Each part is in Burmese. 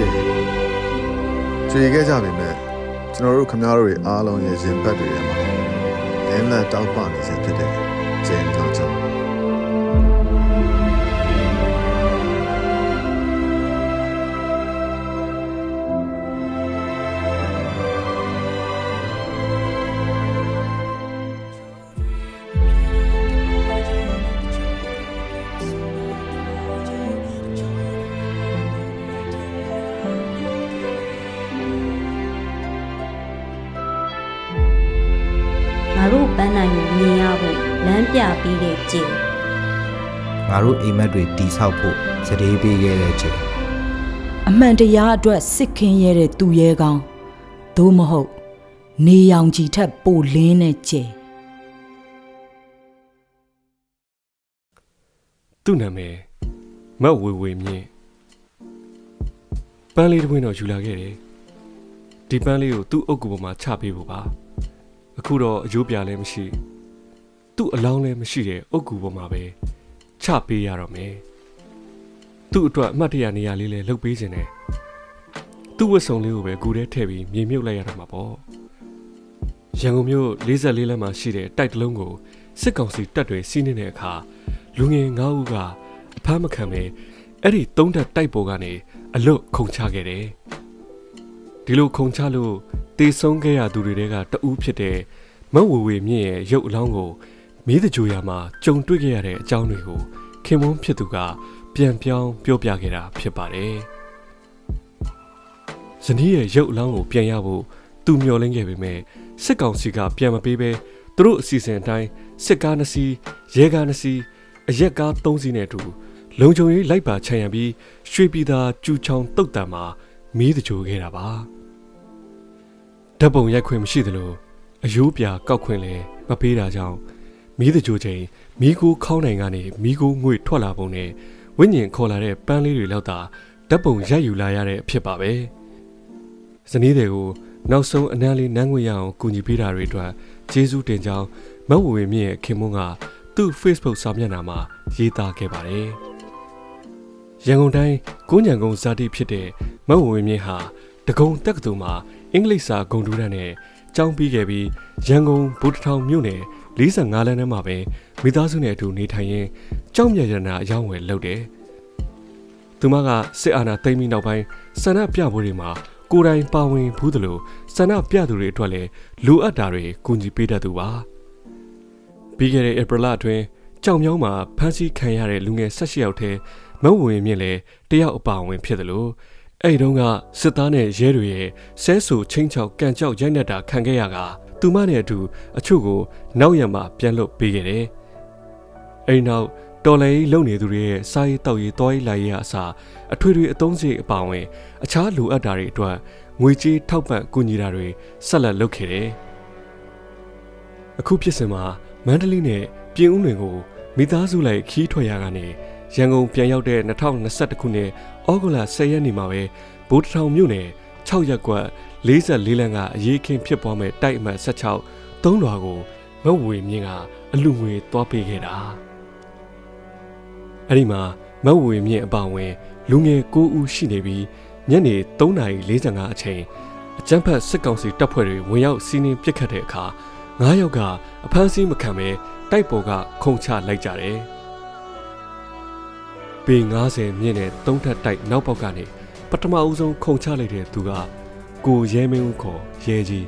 ကျင်းကြွေခဲ့ကြပြီမဲ့ကျွန်တော်တို့ခမားတို့တွေအားလုံးရဲ့ရင်ဘတ်တွေထဲမှာလင်းလက်တောက်ပနေစေဖြစ်တဲ့ကျင်းတော့ကြောင့်ငါ တို့ပန်းနိုင်ကိုမြင်ရဖို့လမ်းပြပေးတဲ့ကြည်ငါတို့အိမ်မက်တွေတီဆောက်ဖို့စတေးပေးခဲ့တဲ့ချိန်အမှန်တရားအတွက်စစ်ခင်းရဲတဲ့သူရဲကောင်းသို့မဟုတ် နေရောင်ခြည်ထက်ပိုလင်းတဲ့ကျဲသူ့နာမည်မတ်ဝေဝေမြင့်ပန်းလေးတစ်ပွင့်တော့ယူလာခဲ့တယ်ဒီပန်းလေးကိုသူ့အုပ်ကူပေါ်မှာချပေးဖို့ပါ အခုတော့အယိုးပြာလည်းမရှိသူ့အလောင်းလည်းမရှိတဲ့အုပ်ကူပေါ်မှာပဲချပေးရတော့မယ်သူ့အတွက်အမှတ်တရနေရာလေးလည်းလှုပ်ပေးခြင်းနဲ့သူ့ဝတ်စုံလေးကိုပဲဂူထဲထည့်ပြီးမြေမြုပ်လိုက်ရတော့မှာပေါ့ရန်ကုန်မြို့44လမ်းမှာရှိတဲ့တိုက်တလုံးကိုစစ်ကောင်စီတပ်တွေစီးနေတဲ့အခါလူငယ်၅ဦးကအဖမ်းမခံပဲအဲ့ဒီသုံးတက်တိုက်ပေါ်ကနေအလွတ်ခုန်ချခဲ့တယ်။ဒီလိုခုန်ချလို့ တေဆုံးခဲ့ရသူတွေတဲကတဦးဖြစ်တဲ့မတ်ဝေဝေမြင့်ရဲ့ရုပ်အလောင်းကိုမီးတကြိုရမှာကြုံတွေ့ခဲ့ရတဲ့အကြောင်းတွေကိုခင်မုန်းဖြစ်သူကပြန်ပြောင်းပြောပြခဲ့တာဖြစ်ပါတယ်။ဇနီးရဲ့ရုပ်အလောင်းကိုပြန်ရဖို့သူမျှော်လင့်ခဲ့ပေမဲ့စစ်ကောင်စီကပြန်မပေးဘဲသူတို့အစီအစဉ်အတိုင်းစစ်ကားနှစ်စီးရဲကားနှစ်စီးအရက်ကား၃စီးနဲ့အတူလုံခြုံရေးလိုက်ပါခြံရံပြီးရွှေပြည်သာကျူချောင်းတုတ်တံမှာမီးတကြိုခဲ့တာပါ ဓာတ်ပုံရိုက်ခွင့်မရှိသလိုအယိုးပြကောက်ခွင့်လည်းမပေးတာကြောင့်မီးတကြိုချိန်မီးကိုခေါင်းနိုင်ကနေမီးကိုငွေထွက်လာပုံနဲ့ဝိညာဉ်ခေါ်လာတဲ့ပန်းလေးတွေလောက်သာဓာတ်ပုံရိုက်ယူလာရတဲ့အဖြစ်ပါပဲဇနီးတွေကိုနောက်ဆုံးအနမ်းလေးနန်းငွေရအောင်ကူညီပေးတာတွေအတွက်ကျေးဇူးတင်ကြောင်းမတ်ဝေမြင့်ရဲ့ခင်မွန်းကသူ့ Facebook စာမျက်နှာမှာရေးသားခဲ့ပါတယ်။ရန်ကုန်တိုင်းကိုညံကုန်းဇာတိဖြစ်တဲ့မတ်ဝဝင်းမြင့်ဟာ တကုံတက္ကသိုလ်မှာအင်္ဂလိပ်စာဂုဏ်ထူးတန်းနဲ့ကျောင်းပြီးခဲ့ပြီးရန်ကုန်ဗုဒ္ဓထောင်မြို့နယ်45လမ်းထဲမှာပဲမိသားစုနဲ့အတူနေထိုင်ရင်းကျောင်းမြရနာအယောင်းဝယ်လုပ်တယ်။သူမကစစ်အာဏာသိမ်းပြီးနောက်ပိုင်းဆန္ဒပြပွဲတွေမှာကိုယ်တိုင်ပါဝင်ဘူးသလိုဆန္ဒပြသူတွေအတွက်လည်းလိုအပ်တာတွေကူညီပေးတတ်သူပါ။ပြီးခဲ့တဲ့ဧပြီလအတွင်းကြောင်မြောင်းမှာဖမ်းဆီးခံရတဲ့လူငယ်၁၈ယောက်ထဲမဝဝင်မြင့်လည်းတယောက်အပါအဝင်ဖြစ်တယ်လို့ အဲ့ဒီတုန်းကစစ်သားနဲ့ရဲတွေရဲ့ဆဲဆူချင်းချောက်ကန်ကြောက်ရိုက်နှက်တာခံခဲ့ရကသူမနဲ့အတူအချို့ကိုနောက်ရံမှာပြန်လွတ်ပေးခဲ့တယ်။အဲ့ဒီနောက်တော်လိုင်းလုံနေသူတွေရဲ့စာရေးတောက်ရေးတောရေးလာရေးအစားအထွေထွေအသုံးစရိတ်အပါအဝင်အခြားလိုအပ်တာတွေအတွက်ငွေကြေးထောက်ပံ့ကူညီတာတွေဆက်လက်လုပ်ခဲ့တယ်။အခုဖြစ်စဉ်မှာမန္တလေးနဲ့ပြင်ဦးလွင်ကိုမိသားစုလိုက်ခီးထွက်ရကနေ ရန်ကုန်ပြန်ရောက်တဲ့2021ခုနှစ်ဩဂုတ်လ10ရက်နေ့မှာပဲဗိုလ်တထောင်မြို့နယ်6ရက်ကွက်44လမ်းကအရေးခင်းဖြစ်ပွားမဲ့တိုက်အမှတ်16သုံးလွာကိုမဝေမြင့်ကအလူငွေသွားပေးခဲ့တာအဲ့ဒီမှာမဝေမြင့်အပါအဝင် လူငယ်9ဦးရှိနေပြီးညနေ3:45အချိန်အကြမ်းဖက်စစ်ကောင်စီတပ်ဖွဲ့တွေဝင်ရောက်စီးနင်းပစ်ခတ်တဲ့အခါငါးယောက်ကအဖမ်းဆီးမခံဘဲတိုက်ပေါ်ကခုန်ချလိုက်ကြတယ်။ ပေ90မြင့်တဲ့သုံးထပ်တိုက်နောက်ပေါက်ကနေပထမအဦးဆုံးခုန်ချလိုက်တဲ့သူကကိုရဲမင်းဦးခေါ်ရဲကြီး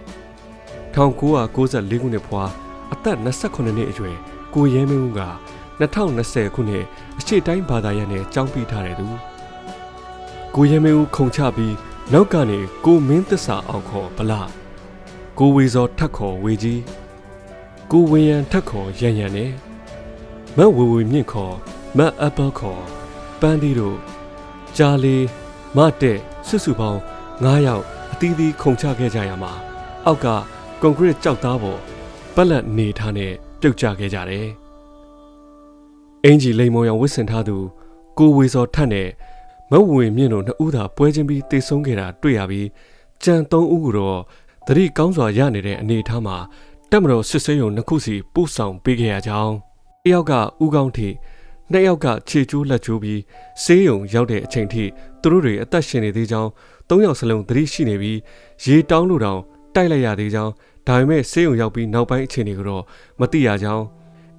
1994ခုနှစ်ဖွာအသက်28နှစ်အရွယ်ကိုရဲမင်းဦးက2020ခုနှစ်အရှိတိုင်းဘာသာရပ်နဲ့ကြောင်းပြီးထားတဲ့သူကိုရဲမင်းဦးခုန်ချပြီးနောက်ကနေကိုမင်းသစ္စာအောင်ခေါ်ဗလာကိုဝေစောထက်ခေါ်ဝေကြီးကိုဝင်းရန်ထက်ခေါ်ရန်ရန်နဲ့မတ်ဝေဝေမြင့်ခေါ်မတ်အပယ်ခေါ် ပန်းဒီတို့ဂျာလီမတဲ့ဆွစုပေါင်း9ယောက်အသီးသီးခုန်ချခဲ့ကြရမှာအောက်ကကွန်ကရစ်ကြောက်သားပေါ်ပက်လက်နေထားနဲ့ပြုတ်ကျခဲ့ကြတယ်အင်ဂျီလိမ်မောင်ရောင်ဝစ်စင်ထားသူကိုဝေစောထက်နဲ့မတ်ဝေဝေမြင့်တို့နှစ်ဦးသာပွဲချင်းပြီးတေဆုံးခဲ့တာတွေ့ရပြီးကြံ၃ဦးကတော့သတိကောင်းစွာရနေတဲ့အနေအထားမှာတက်မတော်စစ်ဆေးရုံနှစ်ခုစီပို့ဆောင်ပေးခဲ့ရကြောင်းတယောက်ကဥကောင်းထိ နှစ်ယောက်ကခြေကျိုးလက်ကျိုးပြီးဆေးရုံရောက်တဲ့အချိန်ထိသူတို့တွေအသက်ရှင်နေသေးကြောင်းသုံးယောက်စလုံးသတိရှိနေပြီးရေတောင်းလို့တောင်တိုက်လိုက်ရသေးကြောင်းဒါပေမဲ့ဆေးရုံရောက်ပြီးနောက်ပိုင်းအခြေအနေကိုတော့မသိရကြောင်း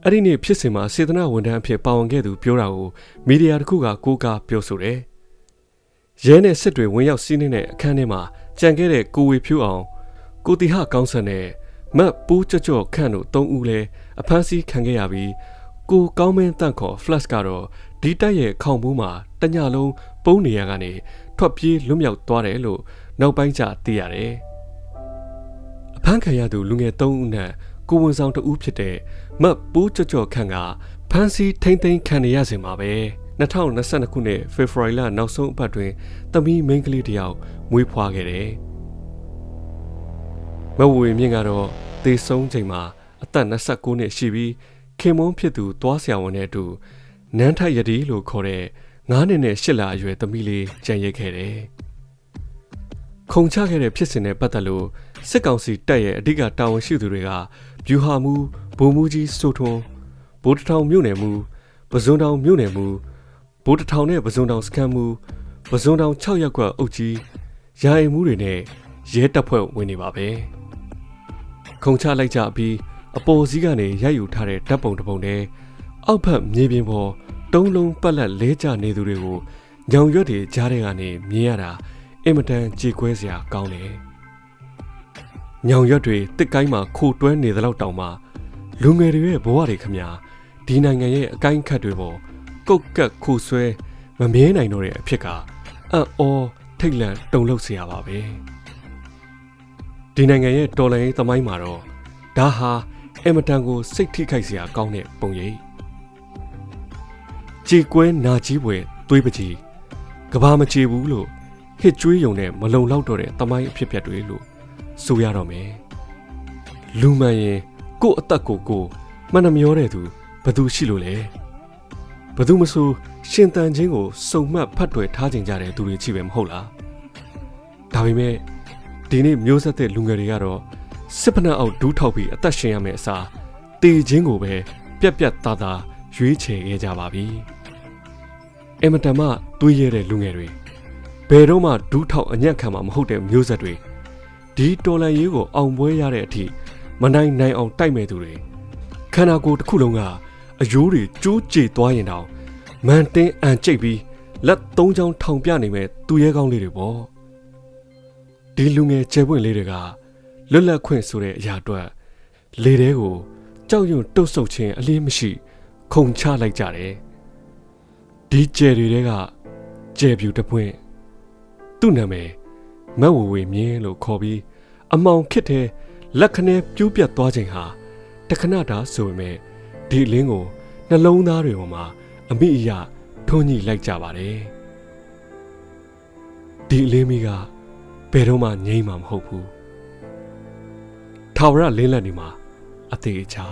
အဲ့ဒီနေ့ဖြစ်စဉ်မှာစေတနာဝန်ထမ်းအဖြစ်ပါဝင်ခဲ့သူပြောတာကိုမီဒီယာတစ်ခုကကိုးကားပြောဆိုတယ်။ရဲနဲ့စစ်တွေဝင်ရောက်စီးနှင်းတဲ့အခန်းထဲမှာကြံခဲ့တဲ့ကိုဝေဖြူအောင်ကိုတီဟကောင်းဆန်နဲ့မတ်ပူးကြော့ကြော့ခန့်တို့၃ဦးလဲအဖမ်းဆီးခံခဲ့ရပြီး ကိုကောင်းမင်းတန့်ခေါ် flash ကတော့ဒီတက်ရဲ့ခေါင်ဘူးမှာတညလုံးပုံးနေရကနေထွက်ပြေးလွတ်မြောက်သွားတယ်လို့နောက်ပိုင်းကျသိရတယ်။အဖမ်းခံရသူလူငယ်၃ဦးနဲ့ကိုဝန်ဆောင်တဦးဖြစ်တဲ့မတ်ပူးကြော့ကြော့ခန့်ကဖမ်းဆီးထိမ့်သိမ်းခံရစဉ်မှာပဲ2022ခုနှစ်ဖေဖော်ဝါရီလနောက်ဆုံးအပတ်တွင်သမီးမိန်းကလေးတစ်ယောက်မွေးဖွားခဲ့တယ်။မဝေမြင့်ကတော့သေဆုံးချိန်မှာအသက်29နှစ်ရှိပြီး ခင်မုန်းဖြစ်သူသွားဆရာဝန်နဲ့အတူနန်းထက်ရည်လို့ခေါ်တဲ့9နှစ်နဲ့10လအရွယ်သမီးလေးကြံရိတ်ခဲ့တယ်။ခုံချခဲ့တဲ့ဖြစ်စဉ်နဲ့ပတ်သက်လို့စစ်ကောင်စီတပ်ရဲ့အဓိကတာဝန်ရှိသူတွေကဗျူဟာမူဗိုလ်မှူးကြီးစိုးထွန်းဗိုလ်တထောင်မြို့နယ်မူပဇွန်တောင်မြို့နယ်မူဗိုလ်တထောင်နဲ့ပဇွန်တောင်စခန်းမူပဇွန်တောင်6ရပ်ကွက်အုပ်ကြီးရာအိမ်မှုတွေနဲ့ရဲတပ်ဖွဲ့ဝင်နေပါပဲ။ခုံချလိုက်ကြပြီး အပေါ်စီးကနေရိုက်ယူထားတဲ့ဓာတ်ပုံတစ်ပုံနဲ့အောက်ဖက်မြေပြင်ပေါ်တုံးလုံးပတ်လက်လဲကျနေသူတွေကိုညောင်ရွက်တွေကြားထဲကနေမြင်ရတာအင်မတန်ကြေကွဲစရာကောင်းတယ်။ညောင်ရွက်တွေတစ်ကိုင်းမှာခိုတွဲနေသလောက်တောင်မှလူငယ်တွေရဲ့ဘဝတွေခမညာဒီနိုင်ငံရဲ့အကိုင်းခတ်တွေပေါ်ကုတ်ကက်ခိုဆွဲမမြဲနိုင်တော့တဲ့အဖြစ်ကအံ့ဩထိတ်လန့်တုန်လှုပ်စရာပါပဲ။ဒီနိုင်ငံရဲ့တော်လှန်ရေးသမိုင်းမှာတော့ဒါဟာ အင်မတန်ကိုစိတ်ထိခိုက်စရာကောင်းတဲ့ပုံရိပ်ကြေကွဲနာကြီးပွဲသွေးပကြီးကဘာမချေဘူးလို့ဟစ်ကြွေးယုံနဲ့မလုံလောက်တော့တဲ့တမိုင်းအဖြစ်ပြက်တွေလို့ဆိုရတော့မယ်လူမှန်ရင်ကို့အသက်ကိုကိုမှန်နှမျောတဲ့သူဘသူရှိလို့လဲဘသူမဆိုရှင်တန်ချင်းကိုစုံမှတ်ဖတ်တွယ်ထားကြကြတဲ့သူတွေချိပဲမဟုတ်လားဒါပေမဲ့ဒီနေ့မျိုးဆက်တဲ့လူငယ်တွေကတော့ စစ်ဖနက်အောက်ဒူးထောက်ပြီးအသက်ရှင်ရမယ့်အစားတေချင်းကိုပဲပြက်ပြက်သားသားရွေးချယ်ခဲ့ကြပါပြီအင်မတန်မှတွေးရတဲ့လူငယ်တွေဘယ်တော့မှဒူးထောက်အညံ့ခံမှာမဟုတ်တဲ့မျိုးဆက်တွေဒီတော်လန်ရေးကိုအောင်ပွဲရတဲ့အထိမနိုင်နိုင်အောင်တိုက်မဲ့သူတွေခန္ဓာကိုယ်တစ်ခုလုံးကအယိုးတွေကျိုးကြေသွားရင်တောင်မန်တင်းအန်ကျိတ်ပြီးလက်သုံးချောင်းထောင်ပြနေမဲ့သူရဲကောင်းလေးတွေပေါ့ဒီလူငယ်ကျဲပွင့်လေးတွေက လွတ်လပ်ခွင့်ဆိုတဲ့အရာအတွက်လေထဲကိုကြောက်ရွံ့တုတ်ဆုပ်ခြင်းအလင်းမရှိ ခုန်ချလိုက်ကြတယ်ဒီကျယ်တွေတဲကကျယ်ပြူတစ်ပွင့်သူ့နာမည်မတ်ဝဝေမြင်းလို့ခေါ်ပြီးအမောင်ခစ်တဲ့လက်ခနဲပြူးပြတ်သွားခြင်းဟာတခဏတာဆိုပေမဲ့ဒီအလင်းကိုနှလုံးသားတွေပေါ်မှာအမိအယထွန်းညှိလိုက်ကြပါတယ်ဒီအလင်းမီကဘယ်တော့မှငြိမ်းမှာမဟုတ်ဘူး ထာဝရလင်းလက်နေမှာအသေးချာ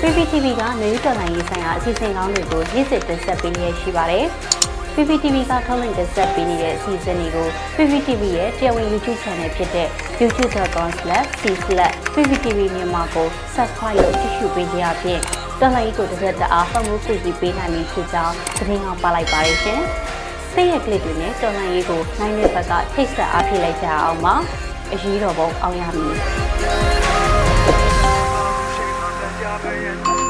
PPTV ကမျိုးတော်လိုင်းရေးဆိုင်ရာအစီအစဉ်ကောင်းတွေကိုရည်စည်တင်ဆက်ပေးနေရရှိပါတယ်။ PPTV ကထုတ်လွှင့်တင်ဆက်ပေးနေတဲ့အစီအစဉ်တွေကို PPTV ရဲ့တရားဝင် YouTube Channel ဖြစ်တဲ့ youtube.com/c/pptv မြန်မာကို Subscribe လုပ်ကြည့်ရှုပေးကြရဖြင့် တော်လိုင်းကိုတစ်သက်တအားဖုန်းမှုပြည့်ပေးနိုင်ပြီဖြစ်ကြောင်းသတင်းအောင်ပါလိုက်ပါရရှင်။စိတ်ရကလစ်တွေနဲ့တော်လိုင်းရေးကိုနိုင်တဲ့ဘက်ကထိတ်ဆက်အားဖြည့်လိုက်ကြအောင်ပါ။အရေးတော်ပုံအောင်ရမည်။